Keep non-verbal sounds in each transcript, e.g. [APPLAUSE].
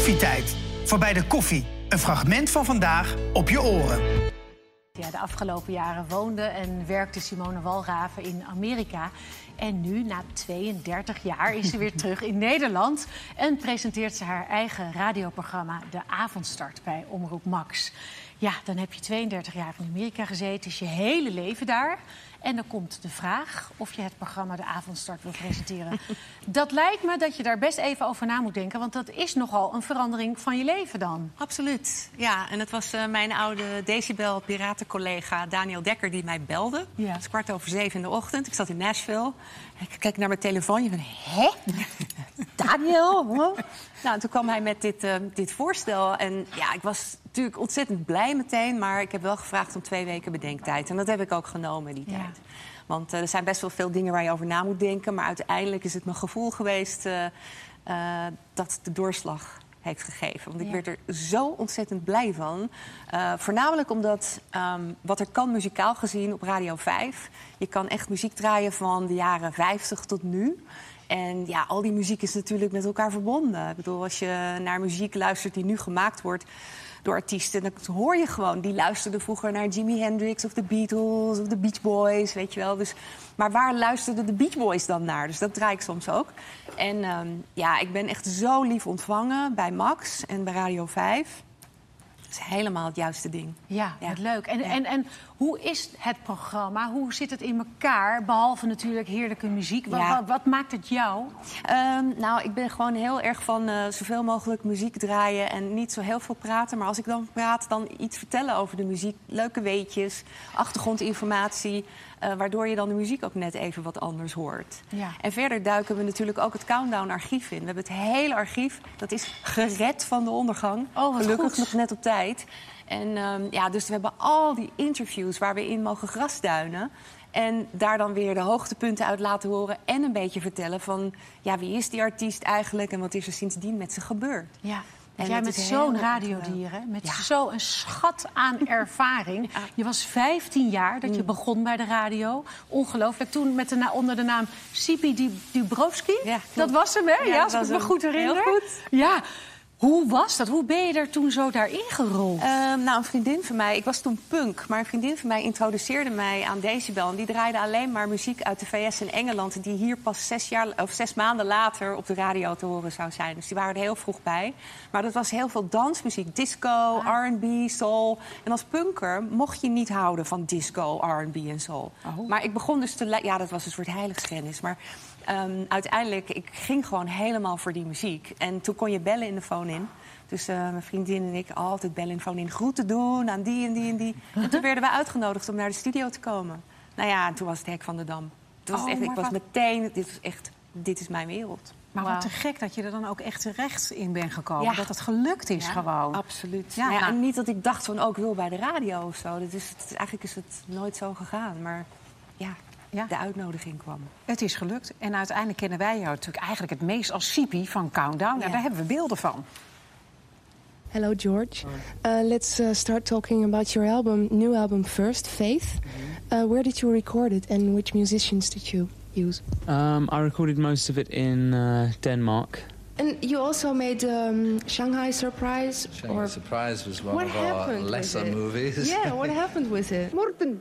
Koffietijd. Voorbij de koffie. Een fragment van vandaag op je oren. Ja, de afgelopen jaren woonde en werkte Simone Walraven in Amerika. En nu, na 32 jaar, is ze weer [LAUGHS] terug in Nederland. En presenteert ze haar eigen radioprogramma De Avondstart bij Omroep Max. Ja, dan heb je 32 jaar in Amerika gezeten, is je hele leven daar. En dan komt de vraag of je het programma De Avondstart wil presenteren. [LAUGHS] dat lijkt me dat je daar best even over na moet denken... want dat is nogal een verandering van je leven dan. Absoluut, ja. En het was uh, mijn oude Decibel-piratencollega Daniel Dekker die mij belde. Ja. Het is kwart over zeven in de ochtend. Ik zat in Nashville. Ik kijk naar mijn telefoon. Je bent, hè? [LAUGHS] Daniel? Nou, en toen kwam hij met dit, uh, dit voorstel. En ja, ik was natuurlijk ontzettend blij meteen. Maar ik heb wel gevraagd om twee weken bedenktijd. En dat heb ik ook genomen, die Ja. tijd. Want uh, er zijn best wel veel dingen waar je over na moet denken. Maar uiteindelijk is het mijn gevoel geweest uh, uh, dat de doorslag heeft gegeven. Want ik Ja. werd er zo ontzettend blij van. Voornamelijk omdat um, wat er kan muzikaal gezien op Radio 5... je kan echt muziek draaien van de jaren 50 tot nu... En ja, al die muziek is natuurlijk met elkaar verbonden. Ik bedoel, als je naar muziek luistert die nu gemaakt wordt door artiesten... dan hoor je gewoon, die luisterden vroeger naar Jimi Hendrix of de Beatles of de Beach Boys, weet je wel. Dus, maar waar luisterden de Beach Boys dan naar? Dus dat draai ik soms ook. En um, ja, ik ben echt zo lief ontvangen bij Max en bij Radio 5. Dat is helemaal het juiste ding. Ja, Ja. wat leuk. En, Ja. en, en hoe is het programma? Hoe zit het in elkaar? Behalve natuurlijk heerlijke muziek. Wat, Ja. wat, wat maakt het jou? Ehm, nou, ik ben gewoon heel erg van eh, zoveel mogelijk muziek draaien en niet zo heel veel praten. Maar als ik dan praat, dan iets vertellen over de muziek. Leuke weetjes, achtergrondinformatie. Eh, waardoor je dan de muziek ook net even wat anders hoort. Ja. En verder duiken we natuurlijk ook het Countdown-archief in. We hebben het hele archief, dat is gered van de ondergang. Oh, Gelukkig goed. nog net op tijd. En ehm, ja, dus we hebben al die interviews waar we in mogen grasduinen. En daar dan weer de hoogtepunten uit laten horen. En een beetje vertellen van, ja, wie is die artiest eigenlijk... en wat is er sindsdien met ze gebeurd. Ja. En jij is zo'n heel radiodier, hè? met Ja. zo'n schat aan [LAUGHS] ervaring. Je was 15 jaar dat je begon bij de radio. Ongelooflijk. Toen met de onder de naam Sipi Dubrovski. Ja, dat was hem, hè? Ja, als ik me goed Heel herinner. goed. Ja. Hoe was dat? Hoe ben je er toen zo daarin gerold? Ehm, nou, een vriendin van mij, ik was toen punk, maar een vriendin van mij introduceerde mij aan Decibel. En die draaide alleen maar muziek uit de VS en Engeland, die hier pas zes, jaar, of zes maanden later op de radio te horen zou zijn. Dus die waren er heel vroeg bij. Maar dat was heel veel dansmuziek, disco, RB, soul. En als punker mocht je niet houden van disco, RB en soul. Oh. Maar ik begon dus te. Ja, dat was een soort heiligschennis. Maar ehm, uiteindelijk, ik ging gewoon helemaal voor die muziek. En toen kon je bellen in de phone in. Dus eh, mijn vriendin en ik altijd bellen in de phone in. Groeten doen aan die en die en die. En toen werden we uitgenodigd om naar de studio te komen. Nou ja, en toen was het hek van de dam. Toen was Oh, echt, ik was wat- meteen, dit is echt, dit is mijn wereld. Maar wat te gek dat je er dan ook echt terecht in bent gekomen. Ja. Dat het gelukt is Ja, gewoon. Absoluut. Ja, nou- en niet dat ik dacht van, ook wil bij de radio of zo. Dat is, het, eigenlijk is het nooit zo gegaan. Maar ja, Ja. de uitnodiging kwam. Het is gelukt. En uiteindelijk kennen wij jou natuurlijk eigenlijk het meest als Sipi van Countdown. Ja. Ja. daar hebben we beelden van. Hello, George. Uh, let's uh, start talking about your album, new album first, Faith. Uh, where did you record it, and which musicians did you use? Um, I recorded most of it in uh, Denmark. And you also made um, Shanghai Surprise. Shanghai Surprise was one what of our lesser movies. Yeah, what happened with it? [LAUGHS] Morten,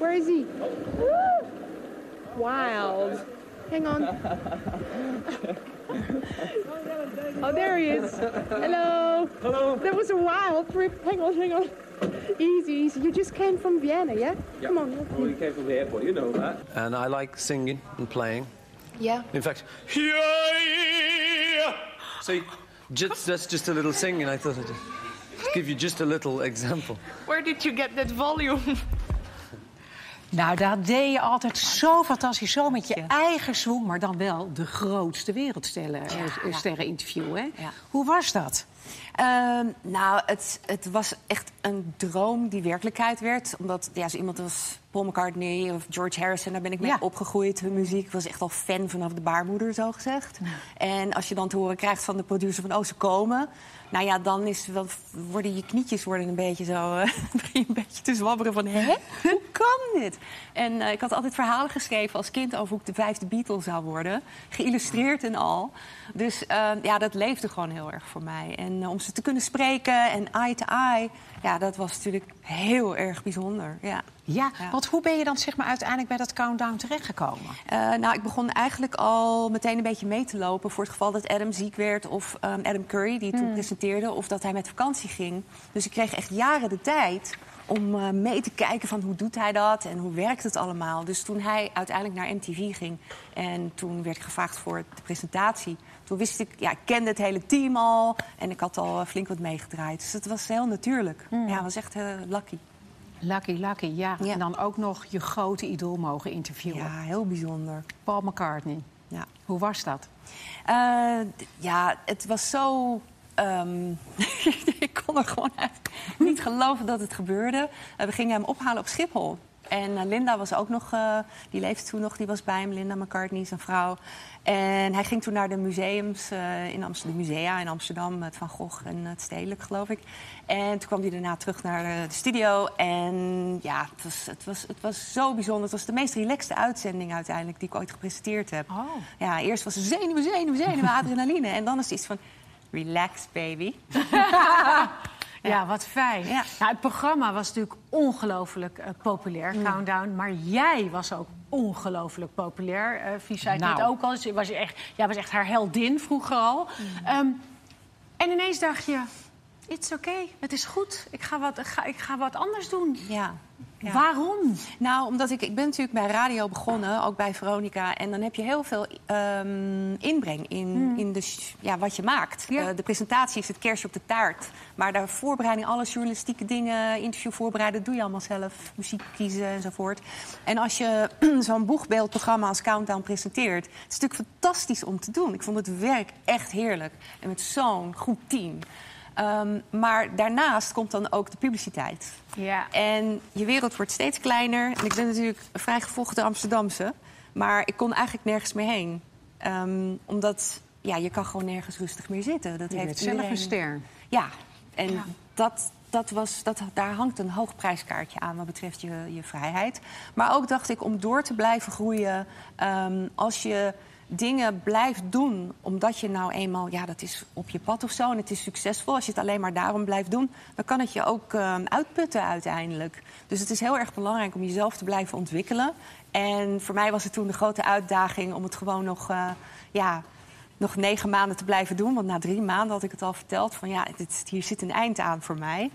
where is he? Wild. Hang on. [LAUGHS] Oh, there he is. Hello. Hello. That was a wild trip. Hang on, hang on. Easy, easy. You just came from Vienna, yeah? Come on. Well, you came from the airport, you know that. And I like singing and playing. Yeah. In fact, see, just, that's just a little singing. I thought I'd just give you just a little example. Where did you get that volume? [LAUGHS] Nou, dat deed je altijd zo fantastisch. Zo met je eigen swing, maar dan wel de grootste wereldsterren eh? Ja. Hoe was dat? Ehm, nou, het, het was echt een droom die werkelijkheid werd. Omdat ja, zo iemand als Paul McCartney of George Harrison, daar ben ik mee Ja. opgegroeid. Hun muziek ik was echt al fan vanaf de baarmoeder, zo gezegd. En als je dan te horen krijgt van de producer van oh, ze komen. Nou ja, dan is wel, worden je knietjes worden een beetje zo. eh, [LAUGHS] begin je een beetje te zwabberen van hè? Hoe kan dit? En eh, ik had altijd verhalen geschreven als kind over hoe ik de vijfde Beatle zou worden. Geïllustreerd en al. Dus eh, ja, dat leefde gewoon heel erg voor mij. En eh, om ze te kunnen spreken en eye to eye, ja, dat was natuurlijk heel erg bijzonder. Ja. Ja, Ja. want hoe ben je dan zeg maar, uiteindelijk bij dat countdown terechtgekomen? Eh, nou, ik begon eigenlijk al meteen een beetje mee te lopen... voor het geval dat Adam ziek werd of ehm, Adam Curry, die toen presenteerde... of dat hij met vakantie ging. Dus ik kreeg echt jaren de tijd om eh, mee te kijken van hoe doet hij dat en hoe werkt het allemaal. Dus toen hij uiteindelijk naar MTV ging en toen werd ik gevraagd voor de presentatie... toen wist ik, ja, ik kende het hele team al en ik had al eh, flink wat meegedraaid. Dus het was heel natuurlijk. Ja, het was echt eh, lucky. Lucky, lucky, ja. Ja. En dan ook nog je grote idool mogen interviewen. Ja, heel bijzonder. Paul McCartney. Ja. Hoe was dat? Ja, het was zo. Ehm, [LAUGHS] ik kon er gewoon niet geloven dat het gebeurde. Eh, we gingen hem ophalen op Schiphol. En eh, Linda was ook nog, eh, die leefde toen nog, die was bij hem, Linda McCartney, zijn vrouw. En hij ging toen naar de museums in Amsterdam, musea in Amsterdam, het Van Gogh en het Stedelijk, geloof ik. En toen kwam hij daarna terug naar de studio. En ja, het was, het, was, het was zo bijzonder. Het was de meest relaxte uitzending uiteindelijk die ik ooit gepresenteerd heb. Oh. Ja, eerst was het zenuwen, zenuwen, zenuwen, [LAUGHS] adrenaline. En dan is het iets van, relax baby. [LAUGHS] Ja, wat fijn. Ja. Nou, het programma was natuurlijk ongelooflijk eh, populair, Countdown. Maar jij was ook ongelooflijk populair. Eh Vie zei het Nou. ook al. Dus was je echt, jij was echt haar heldin vroeger al. Ehm, en ineens dacht je, it's okay, het is goed. Ik ga wat, ik ga, ik ga wat anders doen. Ja. Ja. Waarom? Nou, omdat ik, ik ben natuurlijk bij radio begonnen, ook bij Veronica. En dan heb je heel veel ehm, inbreng in, in de, ja, wat je maakt. Ja. Eh, de presentatie is het kerstje op de taart. Maar de voorbereiding, alle journalistieke dingen, interview voorbereiden... doe je allemaal zelf, muziek kiezen enzovoort. En als je [CLEARS THROAT] zo'n boegbeeldprogramma als Countdown presenteert... het is natuurlijk fantastisch om te doen. Ik vond het werk echt heerlijk. En met zo'n goed team. Ehm, maar daarnaast komt dan ook de publiciteit. Ja. En je wereld wordt steeds kleiner. En ik ben natuurlijk een vrij gevochten Amsterdamse. Maar ik kon eigenlijk nergens meer heen. Ehm, omdat ja, je kan gewoon nergens rustig meer zitten. Dat Je heeft bent zelf iedereen- een ster. Ja, en Dat, dat was, dat, daar hangt een hoog prijskaartje aan wat betreft je, je vrijheid. Maar ook dacht ik, om door te blijven groeien... ehm, als je dingen blijft doen omdat je nou eenmaal... ja, dat is op je pad of zo en het is succesvol... als je het alleen maar daarom blijft doen... dan kan het je ook ehm, uitputten uiteindelijk. Dus het is heel erg belangrijk om jezelf te blijven ontwikkelen. En voor mij was het toen de grote uitdaging om het gewoon nog... eh, ja, nog negen maanden te blijven doen. Want na drie maanden had ik het al verteld. Van ja, dit, hier zit een eind aan voor mij.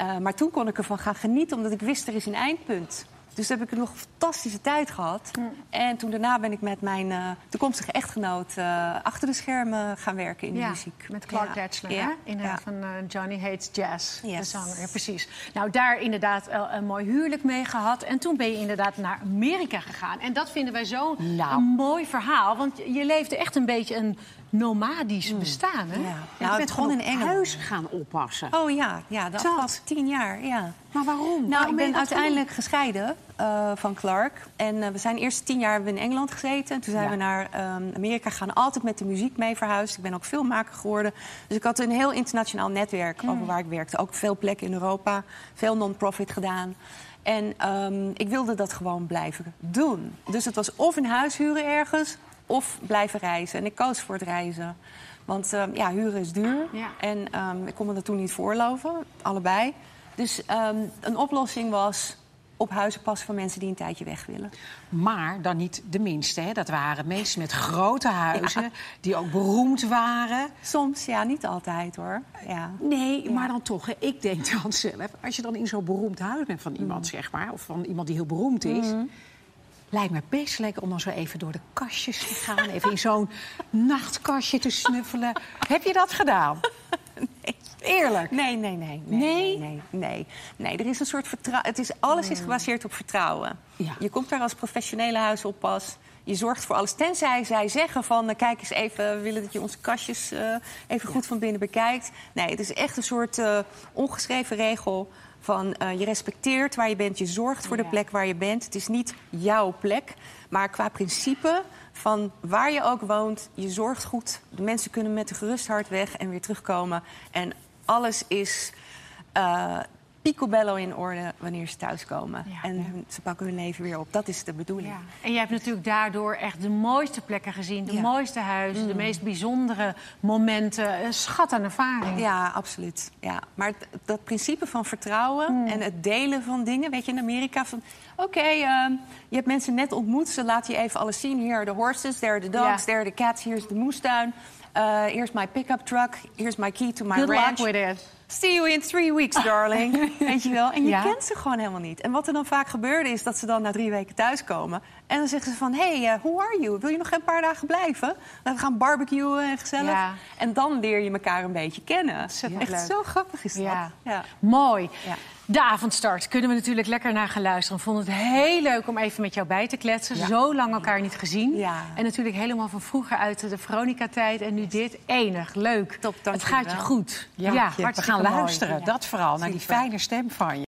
Uh, maar toen kon ik ervan gaan genieten, omdat ik wist er is een eindpunt. Dus toen heb ik nog een fantastische tijd gehad. Mm. En toen daarna ben ik met mijn uh, toekomstige echtgenoot uh, achter de schermen gaan werken in ja, de muziek. Met Clark ja. Hè? In, ja. van Johnny Hates Jazz, yes. de zanger. Ja, precies. Nou, daar inderdaad een mooi huwelijk mee gehad. En toen ben je inderdaad naar Amerika gegaan. En dat vinden wij zo'n nou. mooi verhaal. Want je leefde echt een beetje een nomadisch mm. bestaan, hè? Ja. Nou, je bent gewoon in Engeland. huis gaan oppassen. Oh ja, ja de afgelopen tien jaar, ja. Maar waarom? Nou, waarom ik ben uiteindelijk gescheiden uh, van Clark. En uh, we zijn eerst tien jaar in Engeland gezeten. En toen zijn ja. we naar um, Amerika gegaan. Altijd met de muziek mee verhuisd. Ik ben ook filmmaker geworden. Dus ik had een heel internationaal netwerk mm. over waar ik werkte. Ook veel plekken in Europa. Veel non-profit gedaan. En um, ik wilde dat gewoon blijven doen. Dus het was of een huis huren ergens... of blijven reizen. En ik koos voor het reizen. Want um, ja, huren is duur. Ja. En ik kon me dat toen niet voorloven. Allebei. Dus um, een oplossing was op huizen passen van mensen die een tijdje weg willen. Maar dan niet de minste. Hè? Dat waren mensen met grote huizen, ja. die ook beroemd waren. Soms, ja, niet altijd hoor. Ja. Nee, ja. maar dan toch. Hè? Ik denk dan zelf, als je dan in zo'n beroemd huis bent van iemand, mm. zeg maar, of van iemand die heel beroemd is. Mm. Lijkt me best lekker om dan zo even door de kastjes te gaan. Even in zo'n [LAUGHS] nachtkastje te snuffelen. Heb je dat gedaan? [LAUGHS] Nee. Eerlijk? Nee, nee, nee. Nee? Nee, nee, nee. nee er is een soort vertrouwen. Het is, alles is gebaseerd op vertrouwen. Ja. Je komt daar als professionele huisoppas. Je zorgt voor alles. Tenzij zij zeggen van, eh, kijk eens even, we willen dat je onze kastjes eh, even goed van binnen bekijkt. Nee, het is echt een soort eh, ongeschreven regel van je respecteert waar je bent, je zorgt voor de plek waar je bent. Het is niet jouw plek, maar qua principe van waar je ook woont, je zorgt goed. De mensen kunnen met een gerust hart weg en weer terugkomen. En alles is picobello in orde wanneer ze thuiskomen. Ja. en ze pakken hun leven weer op. Dat is de bedoeling. Ja. En jij hebt natuurlijk daardoor echt de mooiste plekken gezien, de mooiste huizen, de meest bijzondere momenten. Een schat aan ervaring. Ja, absoluut. Ja. Maar dat principe van vertrouwen en het delen van dingen, weet je, in Amerika van... Oké, ehm, je hebt mensen net ontmoet, ze laten je even alles zien. Are the horses, there are the dogs, there are the cats, here's de moestuin. Uh, here's my pickup truck, here's my key to my Good ranch. luck with it. See you in three weeks, [LAUGHS] darling. Weet je wel? En je Ja. kent ze gewoon helemaal niet. En wat er dan vaak gebeurde is dat ze dan na drie weken thuiskomen. En dan zeggen ze van, hey, uh, who are you? Wil je nog een paar dagen blijven? We gaan barbecuen en gezellig. Ja. En dan leer je elkaar een beetje kennen. Echt zo grappig is dat. Ja. Mooi. Ja. De avondstart kunnen we natuurlijk lekker naar gaan luisteren. Ik vond het heel leuk om even met jou bij te kletsen. Ja. Zo lang elkaar niet gezien. Ja. En natuurlijk helemaal van vroeger uit de Veronica-tijd. En nu dit. Enig, leuk. Top, dank het gaat je wel. goed. Ja, we hartstikke gaan luisteren, dat vooral, naar die fijne stem van je.